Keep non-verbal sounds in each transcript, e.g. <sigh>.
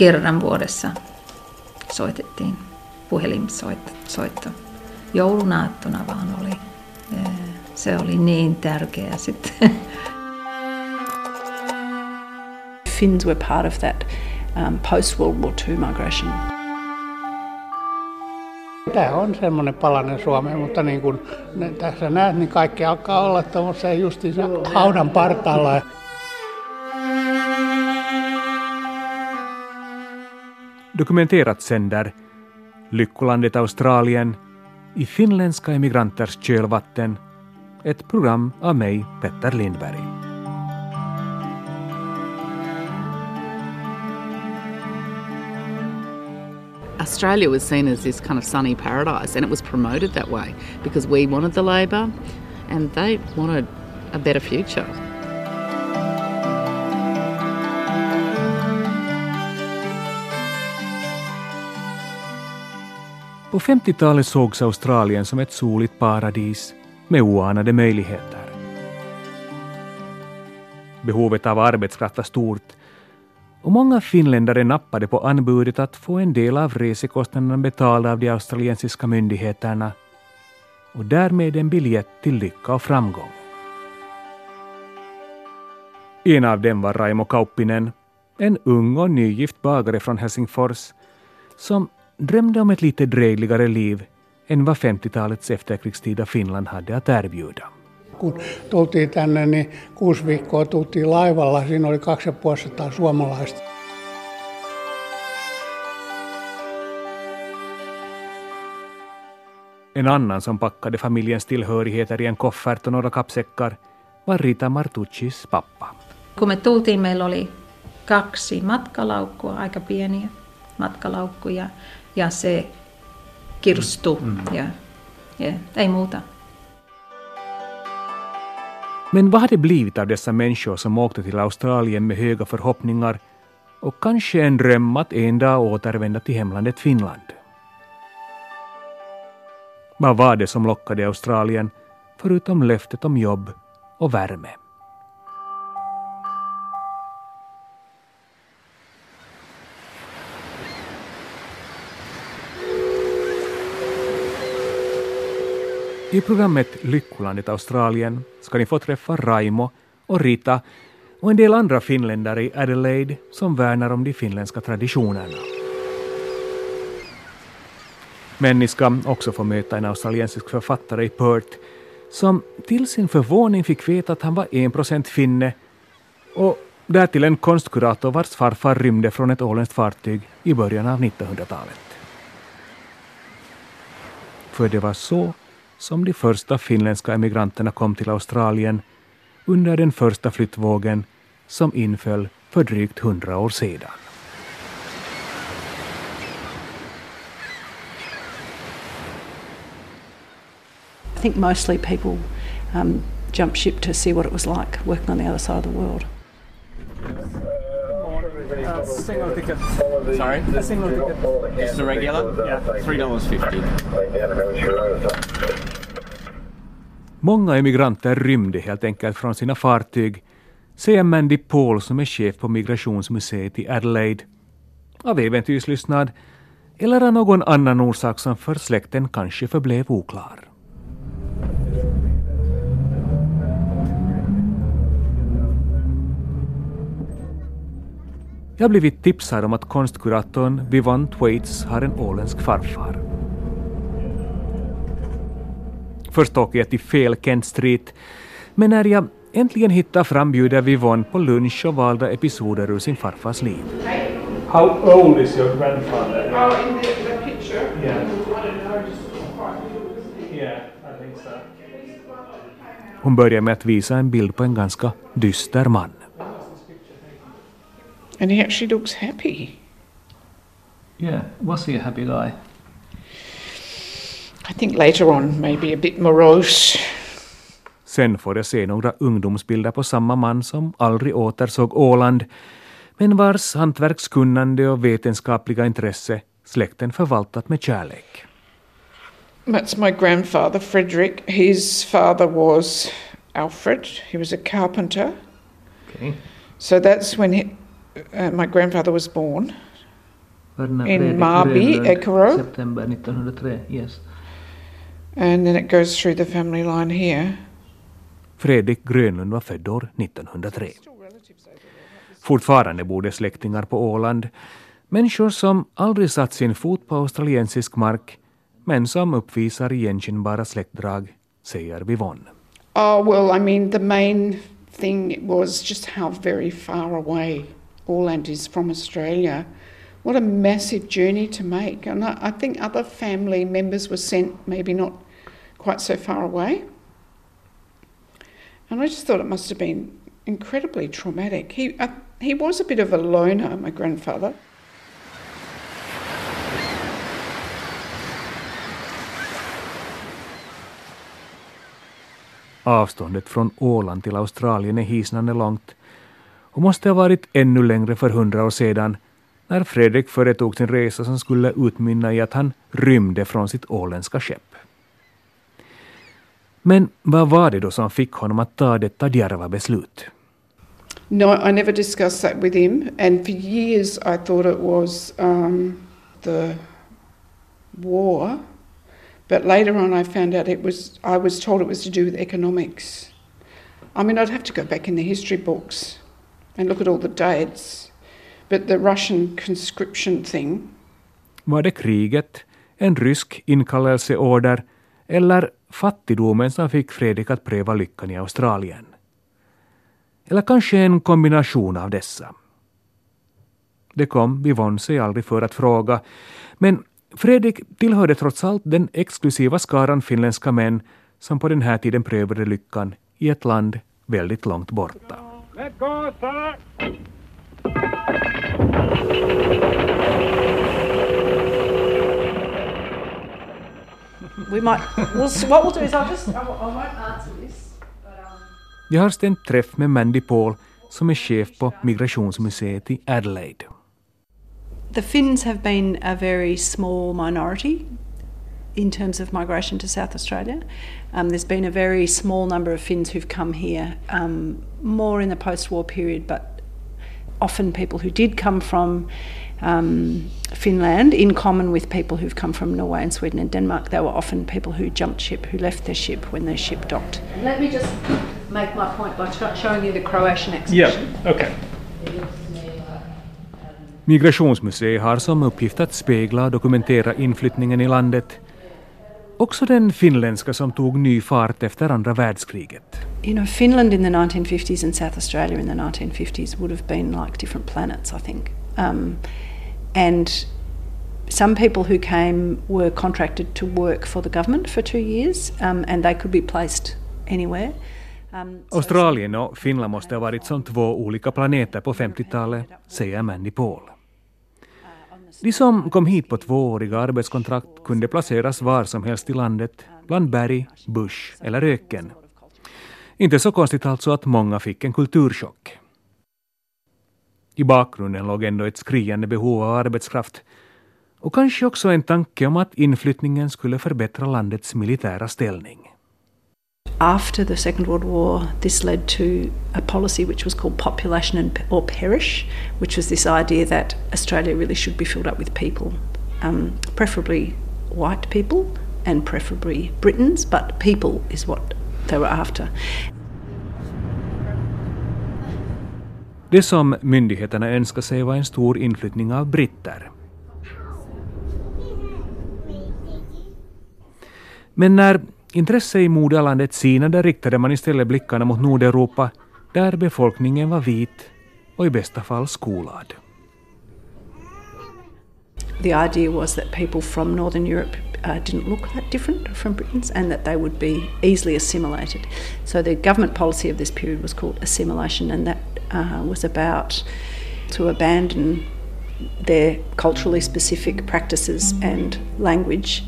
kerran vuodessa soitettiin puhelinsoitto. Joulunaattona vaan oli. Se oli niin tärkeä sitten. <laughs> Finns were part of that um, post-World War II migration. Tämä on semmoinen palanen Suomeen, mutta niin kuin tässä näet, niin kaikki alkaa olla tuommoisen justiinsa haudan partaalla. Dokumenterat sänder Lyckolandet Australien i finländska emigranters kölvatten ett program av mig, Petter Lindberg. Australia was seen as this kind of sunny paradise, and it was promoted that way because we wanted the labour and they wanted a better future. På 50-talet sågs Australien som ett soligt paradis med oanade möjligheter. Behovet av arbetskraft var stort och många finländare nappade på anbudet att få en del av resekostnaderna betalda av de australiensiska myndigheterna och därmed en biljett till lycka och framgång. En av dem var Raimo Kauppinen, en ung och nygift bagare från Helsingfors som drömde om ett lite drägligare liv än vad 50-talets efterkrigstida Finland hade att erbjuda. Kun tultiin tänne, niin kuusi viikkoa tultiin laivalla. Siinä oli 2500 suomalaista. En annan som packade familjens tillhörigheter i en koffert och några kappsäckar var Rita Martuccis pappa. Kun me tultiin, meillä oli kaksi matkalaukkua, aika pieniä matkalaukkuja, ja se kirstu. Mm. Ja, ja, ei muuta. Men vad hade blivit av dessa människor som åkte till Australien med höga förhoppningar och kanske en dröm att en dag återvända till hemlandet Finland? Vad var det som lockade Australien förutom löftet om jobb och värme? I programmet Lyckolandet Australien ska ni få träffa Raimo och Rita och en del andra finländare i Adelaide som värnar om de finländska traditionerna. Men ni ska också få möta en australiensisk författare i Perth som till sin förvåning fick veta att han var 1% finne och därtill en konstkurator vars farfar rymde från ett åländskt fartyg i början av 1900-talet. För det var så som de första finländska emigranterna kom till Australien under den första flyttvågen som inföll för drygt hundra år sedan. I think mostly people um, jumped ship to see what it was like working on the other side of the world. Single ticket. Sorry? The single ticket. It's the regular? Yeah. $3.50. Många emigranter rymde helt enkelt från sina fartyg, säger Mandy Paul som är chef på Migrationsmuseet i Adelaide. Av äventyrslystnad eller av någon annan orsak som för släkten kanske förblev oklar. Jag har blivit tipsad om att konstkuratorn Vivan Thwaites har en åländsk farfar. Först åker jag till fel Kent Street, men när jag äntligen hittar fram bjuder Vivon på lunch och valda episoder ur sin farfars liv. How old is your grandfather? Oh, in the, the picture? Yeah. I think so. Hon börjar med att visa en bild på en ganska dyster man. And he actually looks happy. Yeah, was he a happy guy? I think later on, maybe a bit morose. Sen får jag se några ungdomsbilder på samma man som aldrig återsåg Åland, men vars hantverkskunnande och vetenskapliga intresse släkten förvaltat med kärlek. That's my grandfather, Frederick. His father was Alfred. He was a carpenter. Okay. So that's when he, uh, my grandfather was born. in Marby, Ekero. September 1903, yes. And then it goes through the family line here. Fredrik Grönlund var född år 1903. Fortfarande bor det släktingar på Åland, människor som aldrig satt sin fot på australiensisk mark men som uppvisar igenkännbara släktdrag, säger Vivon. Oh, well, I mean, the main thing was just how very far away Åland is from Australia. What a massive journey to make. And I, I think other family members were sent maybe not quite so far away. And I just thought it must have been incredibly traumatic. He, uh, he was a bit of a loner, my grandfather. Avståndet från Åland till Australien är hisnande långt och måste ha varit ännu längre för hundra år sedan när Fredrik företog sin resa som skulle utmynna i att han rymde från sitt åländska skepp. Men vad var det då som fick honom att ta detta djärva beslut? No, I never discussed that with him, and for years I thought it was um, the war. But later on, I found out it was. I was told it was to do with economics. I mean, I'd have to go back in the history books and look at all the dates. But the Russian conscription thing. Var det kriget, en rysk inkallelseorder eller fattigdomen som fick Fredrik att pröva lyckan i Australien? Eller kanske en kombination av dessa? Det kom Yvonne sig aldrig för att fråga, men Fredrik tillhörde trots allt den exklusiva skaran finländska män som på den här tiden prövade lyckan i ett land väldigt långt borta. Let go, sir! We might. We'll, s- what we'll do is I'll just. I won't I won't answer this. Jag um, har stämt träff med Mandy Paul som är chef på Migrationsmuseet i Adelaide. The Finns have been a very small minority in terms of migration to South Australia. Um, there's been a very small number of Finns who've come here, um, more in the post war period, but often people who did come from um, Finland, in common with people who've come from Norway and Sweden and Denmark, they were often people who jumped ship, who left their ship when their ship docked. Let me just make my point by showing you the Croatian exhibition. Yeah, okay. Migrationsmuseet har som uppgift att spegla och dokumentera inflyttningen i landet. Också den finländska som tog ny fart efter andra världskriget. You know, Finland in the 1950s and South Australia in the 1950s would have been like different planets, I think. Um, and some people who came were contracted to work for the government for two years, um, and they could be placed anywhere. Um, Australien och Finland måste ha varit som två olika planeter på 50-talet, säger Mandy Paul. De som kom hit på tvååriga arbetskontrakt kunde placeras var som helst i landet, bland berg, bush eller öken. Inte så konstigt alltså att många fick en kulturchock. I bakgrunden låg ändå ett skriande behov av arbetskraft och kanske också en tanke om att inflyttningen skulle förbättra landets militära ställning. After the Second World War, this led to a policy which was called population and, or perish, which was this idea that Australia really should be filled up with people, um, preferably white people and preferably Britons, but people is what they were after. Det som myndigheterna önskade sig var en stor inflyttning av britter. Men när intresset i moderlandet sinade riktade man istället blickarna mot Nordeuropa där befolkningen var vit och i bästa fall skolad. The idea was that people from Northern Europe uh, didn't look that different from Britons and that they would be easily assimilated. So the government policy of this period was called assimilation, and that uh, was about to abandon their culturally specific practices and language.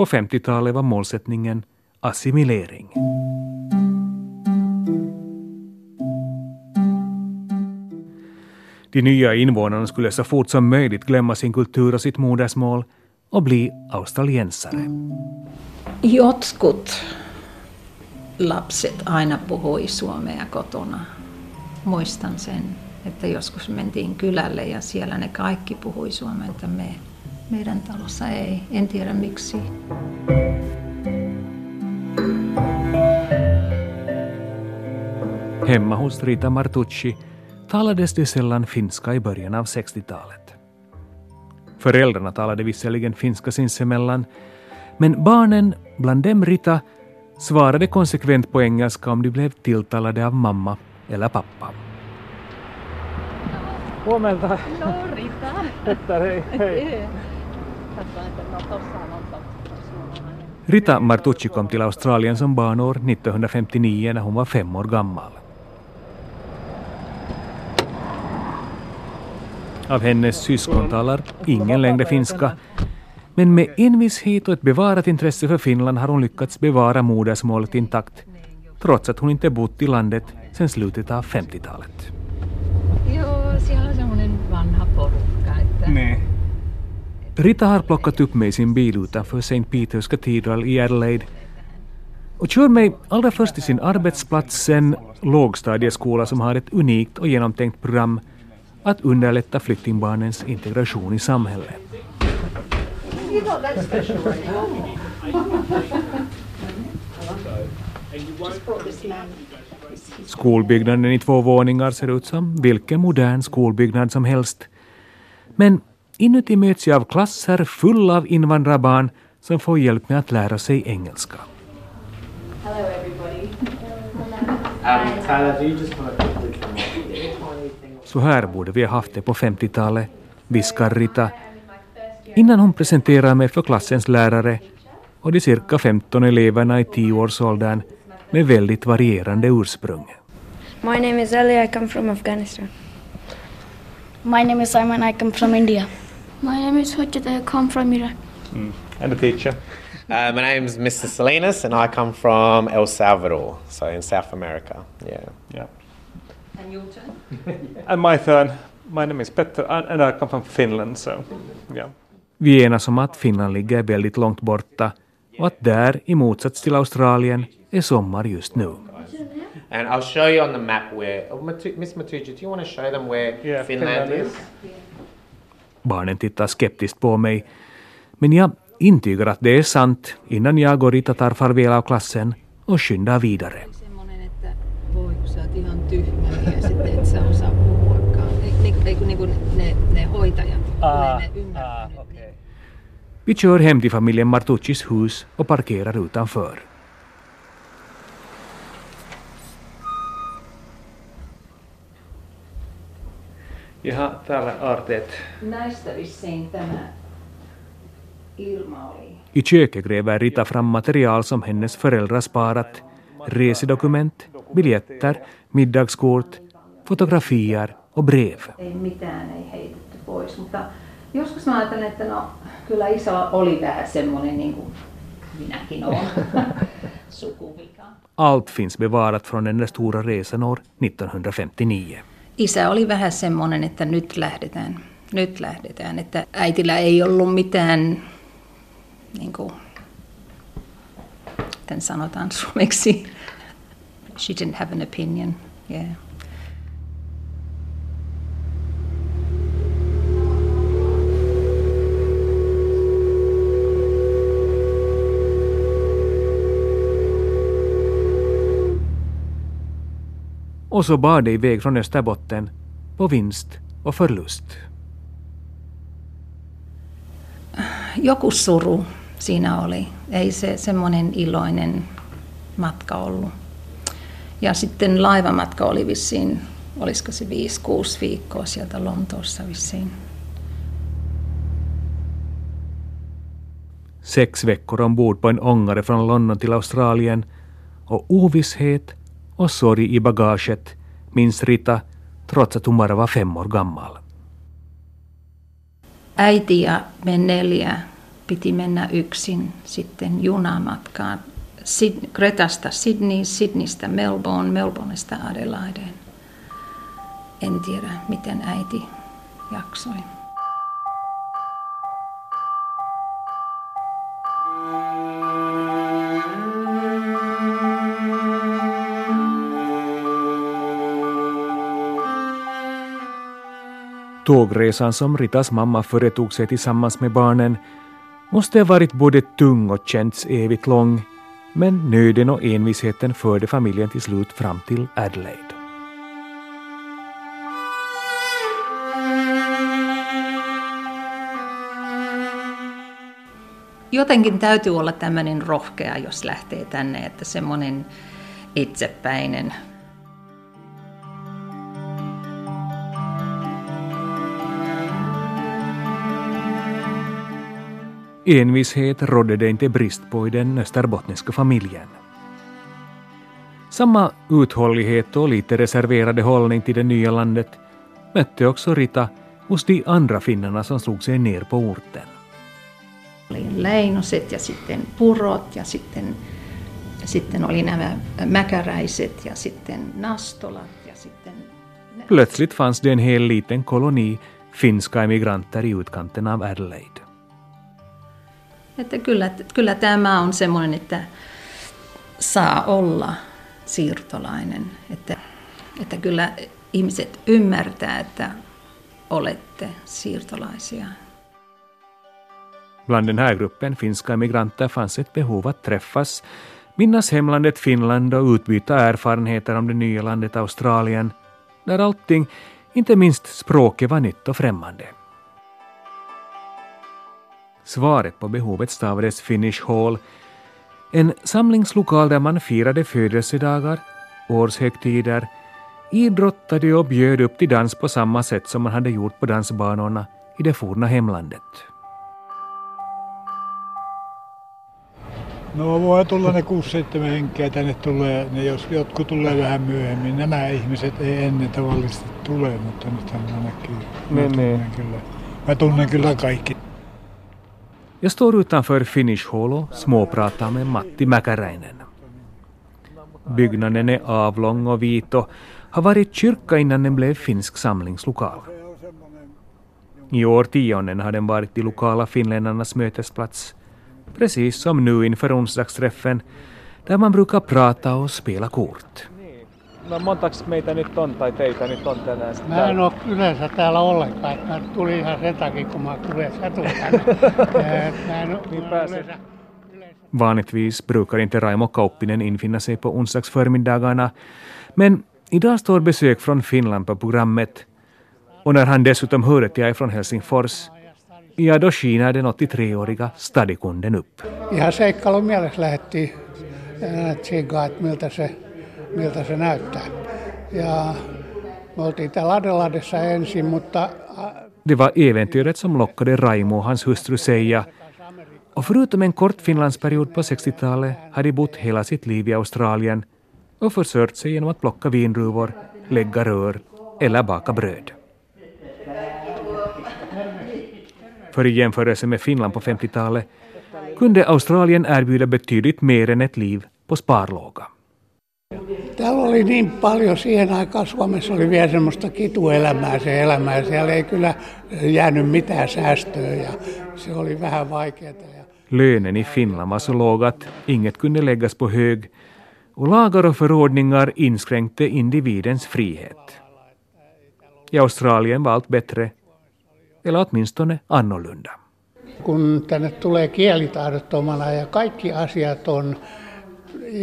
På 50-talet var målsättningen assimilering. De nya invånarna skulle så fort som möjligt glömma sin kultur och sitt modersmål och bli australiensare. Jotkut lapset aina puhui suomea kotona. muistan sen, että joskus mentiin kylälle ja siellä ne kaikki puhui suomea, että me, meidän talossa ei. En tiedä miksi. Hemma hos Rita Martucci talades det sällan finska i början av 60-talet. Föräldrarna talade visserligen finska sinsemellan, men barnen, bland dem Rita, svarade konsekvent på engelska om de blev tilltalade av mamma eller pappa. Huomenta. No Rita. Petter, hei. hei. Rita Martucci kom till Australien som barn år 1959 när hon var fem år gammal. Av hennes syskon talar ingen längre finska, men med envishet och ett bevarat intresse för Finland har hon lyckats bevara modersmålet intakt, trots att hon inte bott i landet sedan slutet av 50-talet. Joo, siellä on semmoinen vanha porukka, että... Niin. Rita har plockat upp mig i sin bil utanför St. Peters Cathedral i Adelaide och kör mig allra först till sin arbetsplats, en lågstadieskola som har ett unikt och genomtänkt program att underlätta flyktingbarnens integration i samhället. Skolbyggnaden i två våningar ser ut som vilken modern skolbyggnad som helst. Men inuti möts jag av klasser fulla av invandrarbarn som får hjälp med att lära sig engelska. Hello, everybody. Um, Tyler, do you just want to quickly come up? Så här borde vi ha haft det på 50-talet, viskar Rita innan hon presenterar mig för klassens lärare och de cirka 15 eleverna i 10-årsåldern med väldigt varierande ursprung. My name is Ali. I come from Afghanistan. My name is Simon. I come from India. My name is Hujjat. I come from Iraq. Mm. And the teacher? Uh, my name's Mr. Salinas, and I come from El Salvador, so in South America. Yeah. Yeah. And your turn? <laughs> And my turn. My name is Petter, and and I come from Finland, so yeah. Vi enas om att Finland ligger väldigt långt borta och att där, i motsats till Australien, är sommar just nu. And I'll show you on the map where. Oh, Matu- Miss Matucci, do you want to show them where Yeah, Finland, Finland is? Barnen tittar skeptiskt på mig, men jag intygar att det är sant innan jag och Rita tar farväl av klassen och skyndar vidare. Semmoinen, että voi kun sä oot ihan tyhmä mies, että et sä osaa puhuakaan. Niin, niin, niin kuin ne, ne hoitajat, Ah, kun ei ne ymmärrä. ah, okay. Vi kör hem till familjen Martuccis hus och parkerar utanför. Jaha, täällä aarteet. Näistä vissiin tämä Ilma oli. I köket gräver Rita fram material som hennes föräldrar sparat. Resedokument, biljetter, middagskort, fotografier och brev. Ei mitään ei heitetty pois, mutta joskus mä ajattelen, että no kyllä iso oli vähän semmoinen niin kuin minäkin olen. <laughs> Allt finns bevarat från den stora resan år 1959. Isä oli vähän semmoinen, että nyt lähdetään, nyt lähdetään, että äitillä ei ollut mitään, niin kuin, miten sanotaan suomeksi, she didn't have an opinion, yeah. Och så bar det iväg från Österbotten på vinst och förlust. Joku suru siinä oli, ei se semmoinen iloinen matka ollut. Ja sitten laivamatka oli vissiin, olisiko se 5-6 viikkoa sieltä Lontoossa vissiin. Sex veckor ombord på en ångare från London till Australien och ovisshet och sorg i bagaget minns Rita trots att hon bara var fem år gammal. Äiti ja me neljä piti mennä yksin sitten junamatkaan Sid- Gretasta Sydney, Sydneystä Melbourne, Melbourneista Adelaideen. En tiedä, miten äiti jaksoi. Tågresan som Ritas mamma företog sig tillsammans med barnen måste ha varit både tung och känts evigt lång, men nöden och envisheten förde familjen till slut fram till Adelaide. Jotenkin täytyy olla tämmöinen rohkea, jos lähtee tänne, että semmoinen itsepäinen Envishet rådde det inte brist på i den österbottniska familjen. Samma uthållighet och lite reserverade hållning till det nya landet mötte också Rita hos de andra finnarna som slog sig ner på orten. Oli leinoset ja sitten purot ja sitten, sitten oli nämä mäkäräiset ja sitten nastolat ja sitten... Plötsligt fanns det en hel liten koloni finska emigranter i utkanten av Adelaide. Että kyllä, kyllä tämä on semmoinen, että saa olla siirtolainen. Että, että kyllä ihmiset ymmärtää, että olette siirtolaisia. Bland den här gruppen finska emigranter fanns ett behov att träffas, minnas hemlandet Finland och utbyta erfarenheter om det nya landet Australien, där allting, inte minst språket, var nytt och främmande. Svaret på behovet stavades Finnish Hall, en samlingslokal där man firade födelsedagar, årshögtider, idrottade och bjöd upp till dans på samma sätt som man hade gjort på dansbanorna i det forna hemlandet. No voi tulla ne 6-7 henkeä tänne tulee, ne jos jotkut tulee vähän myöhemmin. Nämä ihmiset ei ennen tavallisesti tule, mutta nythän mä näkyy. Mä, Ne, ne. tunnen kyllä, mä tunnen kyllä kaikki. Jag står utanför Finnish Hall och småpratar med Matti Mäkäräinen. Byggnaden är avlång och vit och har varit kyrka innan den blev finsk samlingslokal. I årtionden har den varit de lokala finländarnas mötesplats, precis som nu inför onsdagsträffen, där man brukar prata och spela kort. No montaks meitä nyt on, tai teitä nyt on tänään Mä en ole yleensä täällä ollenkaan. Mä tulin ihan sen takia, kun mä yleensä tulen tänne. <laughs> Eh, Mä en, Niin yleensä, Vanligtvis brukar inte Raimo Kauppinen infinna sig på onsdagsförmiddagarna, men idag står besök från Finland på programmet. Och när han dessutom hör att jag är från Helsingfors, ja då skiner den 83-åriga stadikunden upp. ihan seikkailun mielessä lähdettiin äh, tsegaa, että miltä se, miltä se näyttää. Ja me oltiin täällä Adelaidessa ensin, mutta Det var äventyret som lockade Raimo och hans hustru Seija. Och förutom en kort Finlandsperiod på 60-talet har de bott hela sitt liv i Australien och försörjt sig genom att plocka vindruvor, lägga rör eller baka bröd. För i jämförelse med Finland på 50-talet kunde Australien erbjuda betydligt mer än ett liv på sparlåga. Täällä oli niin paljon siihen aikaan, Suomessa oli vielä semmoista kituelämää se elämä ja siellä ei kyllä jäänyt mitään säästöä ja se oli vähän vaikeaa. Ja Lönen i Finland var så låg att inget kunde läggas på hög och lagar och förordningar inskränkte individens frihet. I Australien var allt bättre, eller åtminstone annorlunda. kun tänne tulee kielitaidottomana ja kaikki asiat on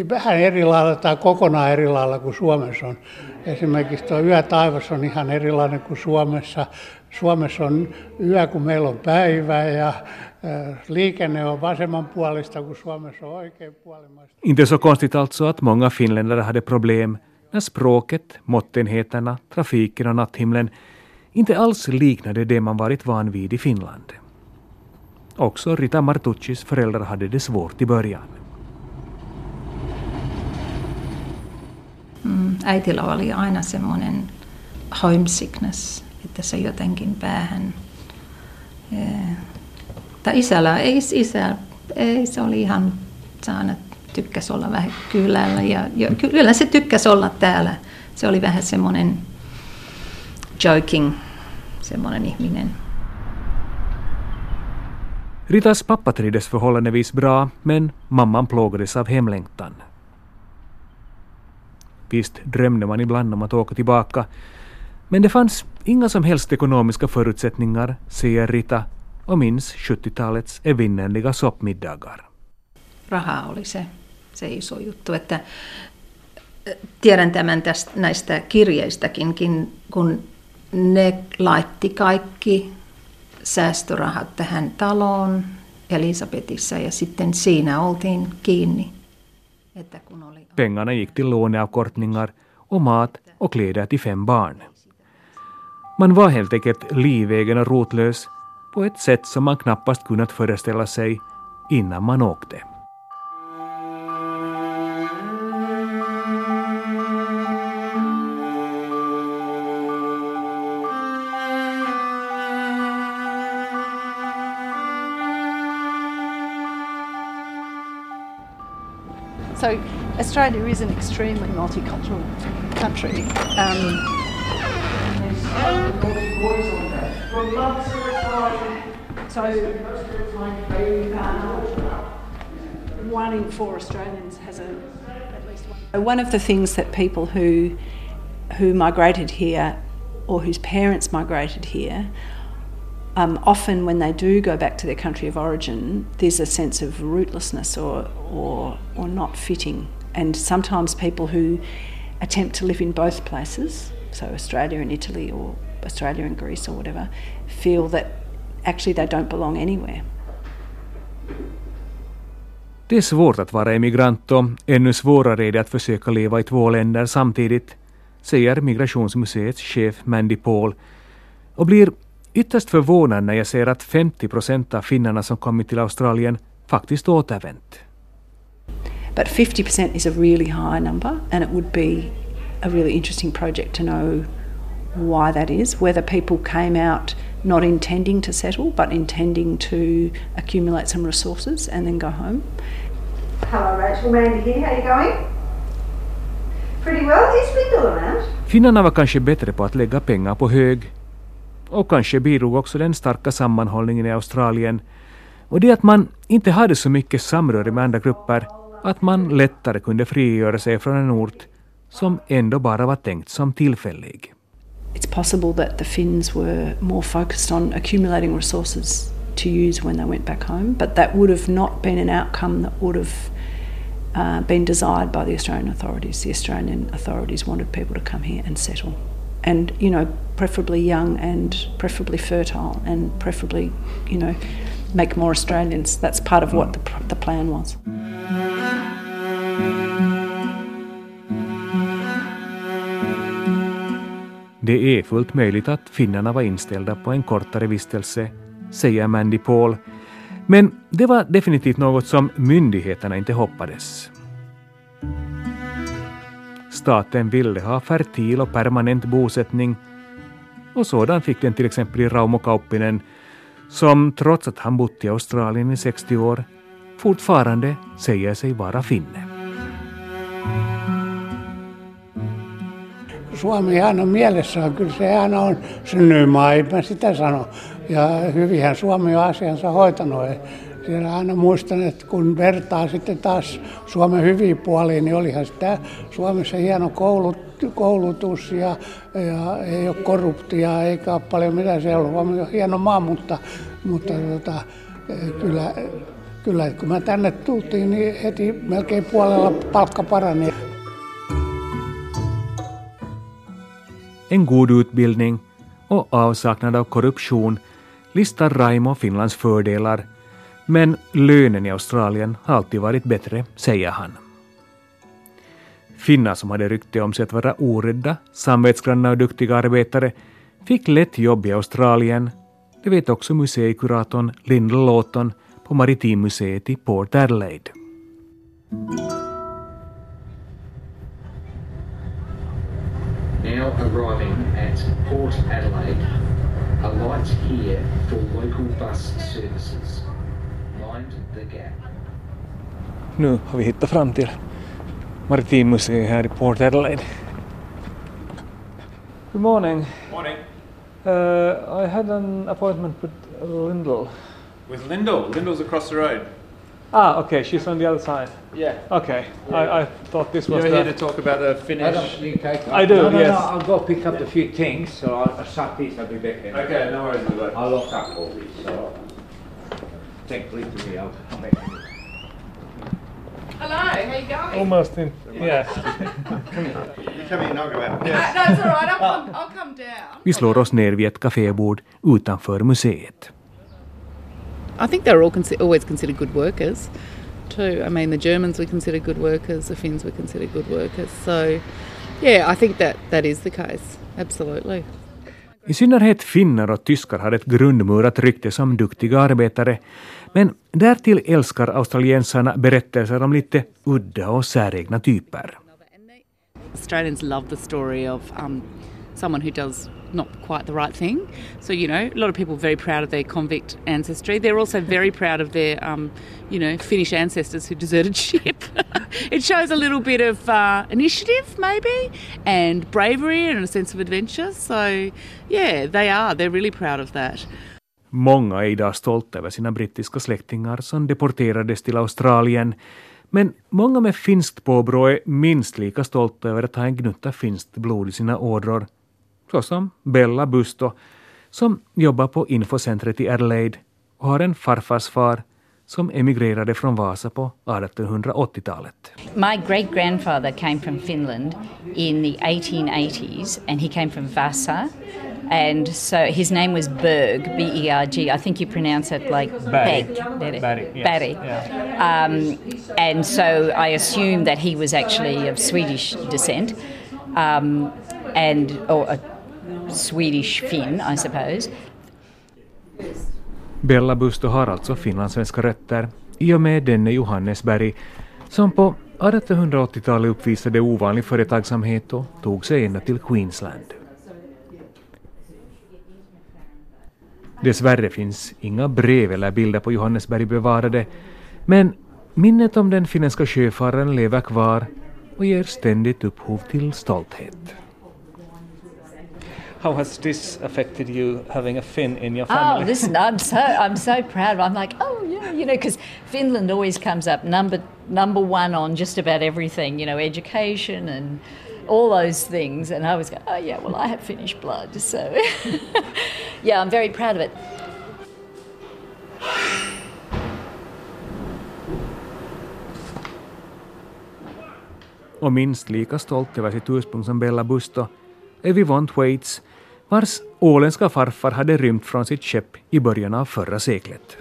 vähän eri lailla tai kokonaan eri lailla kuin Suomessa on. Esimerkiksi tuo yötaivas on ihan erilainen kuin Suomessa. Suomessa on yö, kun meillä on päivä ja äh, liikenne on vasemmanpuolista, kun Suomessa on oikeanpuolimaista. Inte så konstigt alltså att många finländare hade problem när språket, måttenheterna, trafiken och natthimlen inte alls liknade det man varit van vid i Finland. Också Rita Martuccis föräldrar hade det svårt i början. Mm, äitillä oli aina semmoinen homesickness, että se jotenkin päähän. eh, Tai isällä, ei isä, ei se oli ihan saanut, tykkäsi olla vähän kylällä ja, ja kyllä se tykkäsi olla täällä. Se oli vähän semmoinen joking, semmoinen ihminen. Ritas pappa trivdes förhållandevis bra, men mamman plågades av hemlängtan. Visst drömde man ibland om att åka tillbaka, Men det fanns inga som helst ekonomiska förutsättningar, säger Rita och minns 70-talets evinnerliga soppmiddagar. Raha oli se, se iso juttu, että tiedän tämän tästä, näistä kirjeistäkin, kun ne laitti kaikki säästörahat tähän taloon Elisabetissa ja sitten siinä oltiin kiinni. Että kun oli... Pengarna gick till låneavkortningar och mat och kläder till fem barn. Man var helt enkelt livegen och rotlös på ett sätt som man knappast kunnat föreställa sig innan man åkte. So Australia is an extremely multicultural country. Um, so one in four Australians has a at least one. One of the things that people who who migrated here or whose parents migrated here um, often when they do go back to their country of origin, there's a sense of rootlessness or, or, or not fitting. And sometimes people who attempt to live in both places, so Australia and Italy or Australia and Greece or whatever, feel that actually they don't belong anywhere. Det är svårt att vara emigrant och ännu svårare är det att försöka leva i två länder samtidigt, säger Migrationsmuseets chef Mandy Paul och blir ytterst förvånad när jag ser att 50 procent av finnarna som kommit till Australien faktiskt återvänt. But 50 percent is a really high number and it would be a really interesting project to know why that is, whether people came out not intending to settle but intending to accumulate some resources and then go home. Hello Rachel, Mandy here, how are you going? Pretty well, Lyndall around? Finnarna var kanske bättre på att lägga pengar på hög och kanske bidrog också den starka sammanhållningen i Australien och det att man inte hade så mycket samröre med andra grupper att man lättare kunde frigöra sig från en ort som ändå bara var tänkt som tillfällig. It's possible that the Finns were more focused on accumulating resources to use when they went back home, but that would have not been an outcome that would have uh, been desired by the Australian authorities. The Australian authorities wanted people to come here and settle. And, you know, preferably young and preferably fertile and preferably, you know, make more Australians. That's part of what the, the plan was. Det är fullt möjligt att finnarna var inställda på en kortare vistelse, säger Mandy Paul. Men det var definitivt något som myndigheterna inte hoppades. Staten ville ha fertil och permanent bosättning och sådan fick den till exempel i Raumo Kauppinen som trots att han bott i Australien i 60 år fortfarande säger sig vara finne. Suomi aina mielessä on, kyllä se aina on synnymaa, ei mä sitä sano. Ja hyvinhän Suomi on asiansa hoitanut. Siellä aina muistan, että kun vertaa sitten taas Suomen hyviin puoliin, niin olihan sitä Suomessa hieno koulut, koulutus ja, ja ei ole korruptia eikä ole paljon mitä se on. On hieno maa, mutta, mutta tota, kyllä, kyllä kun mä tänne tultiin, niin heti melkein puolella palkka parani. En god utbildning och avsaknad av korruption listar Raimo Finlands fördelar men lönen i Australien har alltid varit bättre, säger han. Finnar som hade rykte om sig att vara orädda, samvetsgranna och duktiga arbetare fick lätt jobb i Australien. Det vet också museikuratorn Lyndall Lawton på Maritimmuseet i Port Adelaide. Now arriving at Port Adelaide, a light here for local bus services. Mind the gap. Nu har vi hittat fram till Maritimmuseet här i Port Adelaide. Good morning. Morning. Uh, I had an appointment with Lyndall. With Lyndall. Lyndall's across the road. Ah, okay. She's on the other side. Yeah. Okay. I, I thought this was You're the... here to talk about the finish. I don't, you take I do, No, no, yes. no, I'll go pick up the few things, so I'll, I'll shut this, I'll be back in. Okay, no worries, I'll lock up all these. so. Take leave to me, I'll come back. Hello, how you going? Almost in... Yeah. <laughs> Come in, I'll go out. No, it's all right. I'll come, I'll come down. Vi slår oss ner vid ett kafébord utanför museet. I think they're all consi- always considered good workers, too. I mean, the Germans were considered good workers, the Finns were considered good workers. So, yeah, I think that that is the case. Absolutely. I synnerhet finnar och tyskar har ett grundmurat rykte som duktiga arbetare, men därtill älskar australiensarna berättelser om lite udda och säregna typer. Australians love the story of um, someone who does not quite the right thing. So, you know, a lot of people are very proud of their convict ancestry. They're also very proud of their, um, you know, Finnish ancestors who deserted <laughs> ship. it shows a little bit of uh, initiative, maybe, and bravery and a sense of adventure. So, yeah, they are. They're really proud of that. Många är idag stolta över sina brittiska släktingar som deporterades till Australien, men många med finskt påbrå är minst lika stolta över att ha en gnutta finskt blod i sina ådror. Såsom Bella Busto, som jobbar på infocentret i Adelaide och har en farfarsfar som emigrerade från Vasa på 1880-talet. My great grandfather came from Finland in the 1880s and he came from Vasa. And so his name was Berg, B E R G. I think you pronounce it like Barry. Beg. Barry. Barry, yes. Barry. Um, and so I assume that he was actually of Swedish descent um, and or Swedish Finn, I suppose. Bella Busto har alltså finlandssvenska rötter i och med denne Johannesberg som på 1880-talet uppvisade ovanlig företagsamhet och tog sig ända till Queensland. Dessvärre finns inga brev eller bilder på Johannesberg bevarade, men minnet om den finländska sjöfararen lever kvar och ger ständigt upphov till stolthet. How has this affected you having a Finn in your family? Oh, listen, I'm so I'm so proud. I'm like, oh yeah, you know, because Finland always comes up number number one on just about everything, you know, education and all those things. And I was going, oh yeah, well I have Finnish blood, so <laughs> yeah, I'm very proud of it. Och minst lika stolt över sitt ursprung som Bella Busto är Vivon Thwaites, vars åländska farfar hade rymt från sitt skepp i början av förra seklet.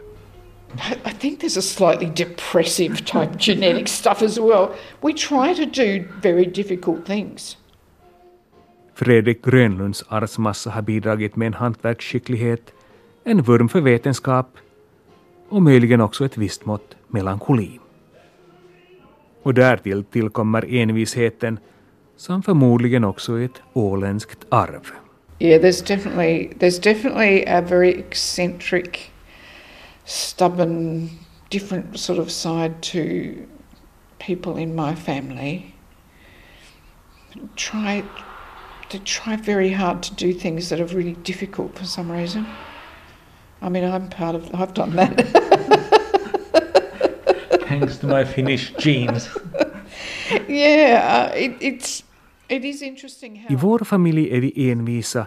I think there's a slightly depressive type <laughs> genetic stuff as well. We try to do very difficult things. Fredrik Grönlunds arvsmassa har bidragit med en hantverksskicklighet, en vurm för vetenskap och möjligen också ett visst mått melankoli. Och därtill tillkommer envisheten som förmodligen också är ett åländskt arv. Yeah, there's definitely there's definitely a very eccentric, stubborn, different sort of side to people in my family. Try they try very hard to do things that are really difficult for some reason. I mean, I'm part of. I've done that. Thanks to my Finnish genes. <laughs> yeah, uh, it, it's I vår familj är vi envisa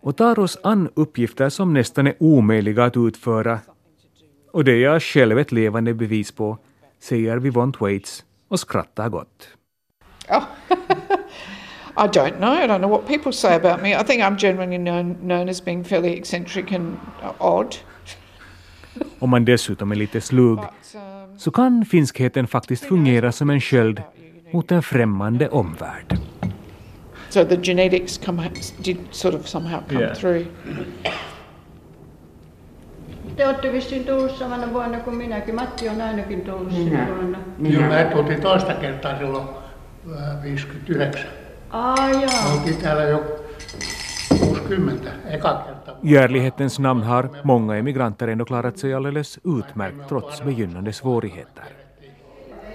och tar oss an uppgifter som nästan är omöjliga att utföra. Och det är jag själv ett levande bevis på, säger Vivon Thwaites och skrattar gott. <laughs> I don't know. I don't know what people say about me. I think I'm generally known, known as being fairly eccentric and odd. Om man dessutom är lite slug så kan finskheten faktiskt fungera som en sköld mot en främmande omvärld. So the genetics come did sort of somehow come Yeah. through. Te olette vissiin tullut samana vuonna kuin minäkin. Matti on ainakin tullut sinä vuonna. Joo, me tultiin toista kertaa silloin äh, 59. Aa, Me jaa. oltiin täällä jo 60, eka kerta. I ärlighetens namn har många emigranter ändå klarat sig alldeles utmärkt trots begynnande svårigheter.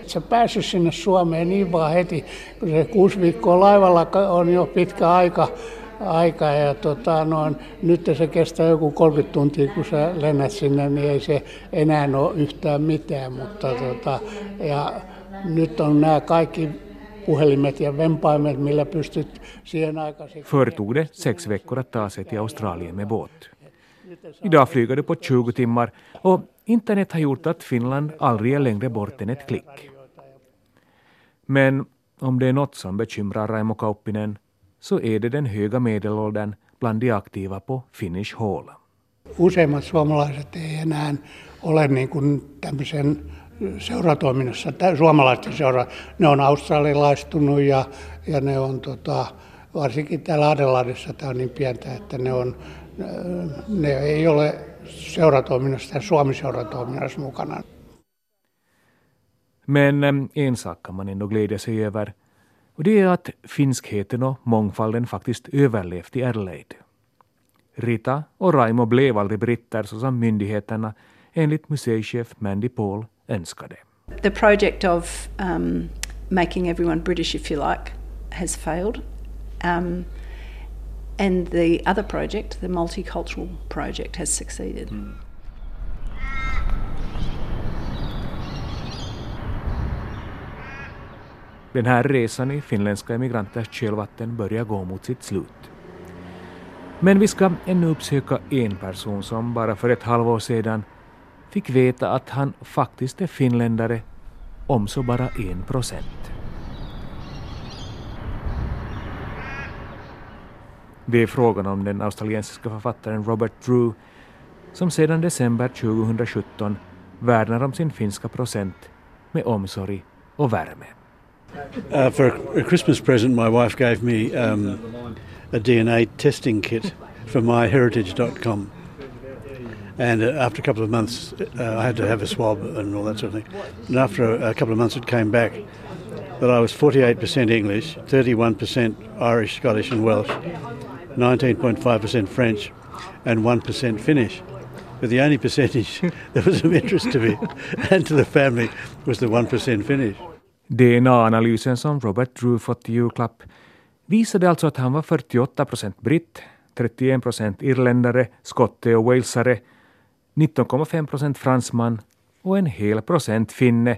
Sä päässyt sinne Suomeen niin vaan heti, kun se kuusi viikkoa laivalla on jo pitkä aika, aikaa ja tota, no, nyt se kestää joku 30 tuntia, kun sä lennät sinne, niin ei se enää ole yhtään mitään, mutta tota, ja nyt on nämä kaikki puhelimet ja vempaimet, millä pystyt siihen aikaan... Förr tog det sex veckor att ta sig till Australien med båt. Idag flyger du på 20 timmar och internet har gjort att Finland aldrig är längre bort än ett klick. Men om det är något som bekymrar Raimo Kauppinen så är det den höga medelåldern bland de aktiva på Finnish Hall. Useimmat suomalaiset ei enää ole niin kuin tämmöisen seuratoiminnassa, suomalaisten seura, ne on australialaistunut ja, ja ne on tota, varsinkin täällä Adelaidessa tämä on niin pientä, että ne, on, ne ei ole seuratoiminnassa ja Suomi-seuratoiminnassa mukana. Men en sak kan man ändå glädja sig över och det är att finskheten och mångfalden faktiskt överlevt i Adelaide. Rita och Raimo blev aldrig britter så som myndigheterna enligt museichef Mandy Paul önskade. The project of um, making everyone British, if you like, has failed. Um, and the other project, the multicultural project, has succeeded. Mm. Den här resan i finländska emigranters kölvatten börjar gå mot sitt slut. Men vi ska ännu uppsöka en person som bara för ett halvår sedan fick veta att han faktiskt är finländare om så bara en procent. Det är frågan om den australiensiska författaren Robert Drew som sedan december 2017 värnar om sin finska procent med omsorg och värme. Uh, for a Christmas present my wife gave me um, a DNA testing kit from myheritage.com And uh, after a couple of months, uh, I had to have a swab and all that sort of thing. And after a, a couple of months, it came back that I was 48% English, 31% Irish, Scottish, and Welsh, 19.5% French, and 1% Finnish. But the only percentage <laughs> that was of interest to me <laughs> and to the family was the 1% Finnish. DNA-analysen som Robert Drew fått i julklapp visade alltså att han var 48 procent britt, 31 procent irländare, skotte och walesare 19,5 procent fransman och en hel procent finne.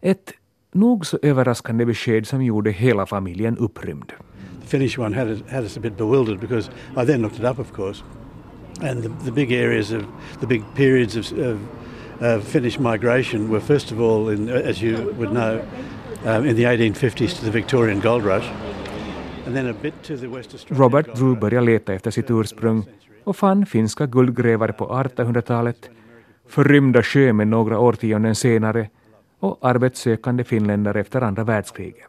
Ett nog så överraskande besked som gjorde hela familjen upprymd. The Finnish one had, had us a bit bewildered because I then looked it up of course. And the, the big areas of, the big periods of, of uh, Finnish migration were first of all, in, as you would know, in the 1850s to the Victorian gold rush. Robert Drew började leta efter sitt ursprung och fann finska guldgrävare på 1800-talet, förrymda sjömän några årtionden senare och arbetssökande finländare efter andra världskriget.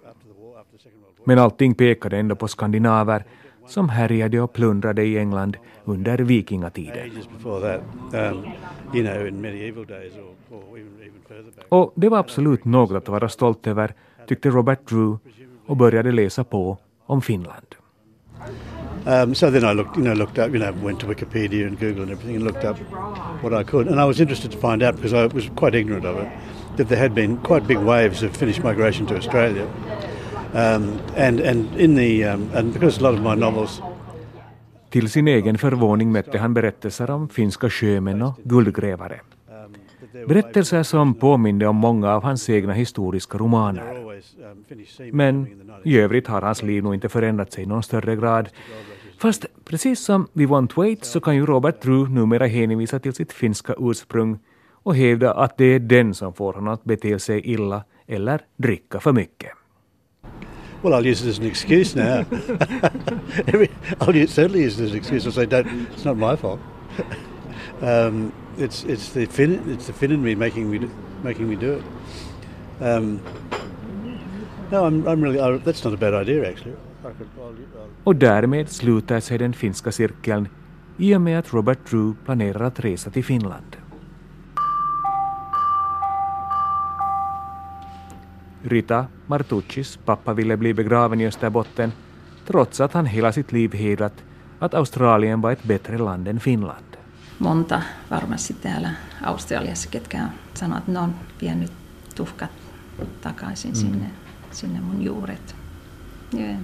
Men allting pekade ändå på skandinaver som härjade och plundrade i England under vikingatiden. Um, och det var absolut något att vara stolt över, tyckte Robert Drew och började läsa på om Finland. Um, so then I looked, you know, looked up, you know, went to Wikipedia and Google and everything, and looked up what I could. And I was interested to find out because I was quite ignorant of it that there had been quite big waves of Finnish migration to Australia. Um, and and in the um, and because a lot of my novels. Till sin egen förvåning mötte han berättelser om finska sjömän och guldgrävare. Berättelser som påminde om många av hans egna historiska romaner. Men i övrigt har hans liv nog inte förändrat sig i någon större grad. Fast precis som vid One så kan ju Robert Drew numera hänvisa till sitt finska ursprung och hävda att det är den som får honom att bete sig illa eller dricka för mycket. Well, I'll use it as an excuse now. <laughs> I'll use, certainly use it as an excuse. I'll say, Don't, it's not my fault. um, it's it's the Finn, it's the Finn in me making me making me do it. Um, no, I'm, I'm really. I, that's not a bad idea actually. Och därmed slutar sig den finska cirkeln i och med att Robert Drew planerar att resa till Finland. Rita Martuccis pappa ville bli begraven i Österbotten trots att han hela sitt liv hedrat att Australien var ett bättre land än Finland. Monta varmasti täällä Australiassa, ketkä sanoo, että ne on vienyt tuhkat takaisin mm. sinne, sinne mun juuret. Yeah.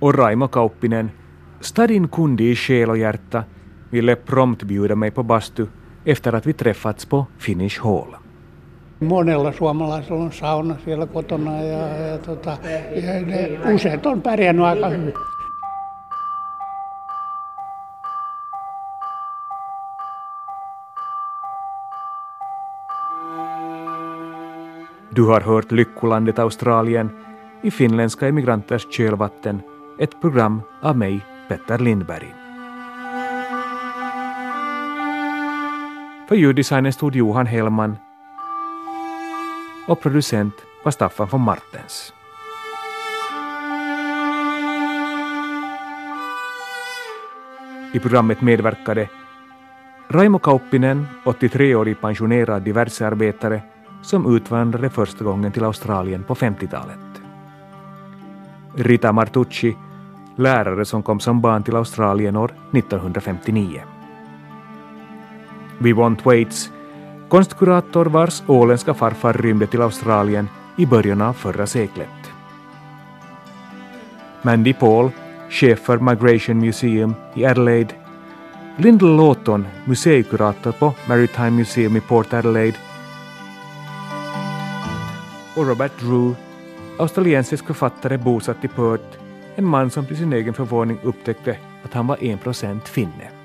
Och Raimo Kauppinen, stadin kundi i själ och hjärta, ville prompt bjuda mig på bastu efter att vi träffats på Finnish Hall. Monella suomalaisella on sauna siellä kotona ja, ja, tota, ja ne useat on pärjännyt aika hyvin. Du har hört Lyckolandet Australien i finländska emigranters kölvatten, ett program av mig, Petter Lindberg. För ljuddesignen stod Johan Hellman och producent var Staffan von Martens. I programmet medverkade Raimo Kauppinen, 83-årig pensionerad diversearbetare som utvandrade första gången till Australien på 50-talet. Rita Martucci, lärare som kom som barn till Australien år 1959. We Want Waits, konstkurator vars åländska farfar rymde till Australien i början av förra seklet. Mandy Paul, chef för Migration Museum i Adelaide, Lyndall Lawton, museikurator på Maritime Museum i Port Adelaide och Robert Drew, australiensisk författare bosatt i Perth, en man som till sin egen förvåning upptäckte att han var en procent finne.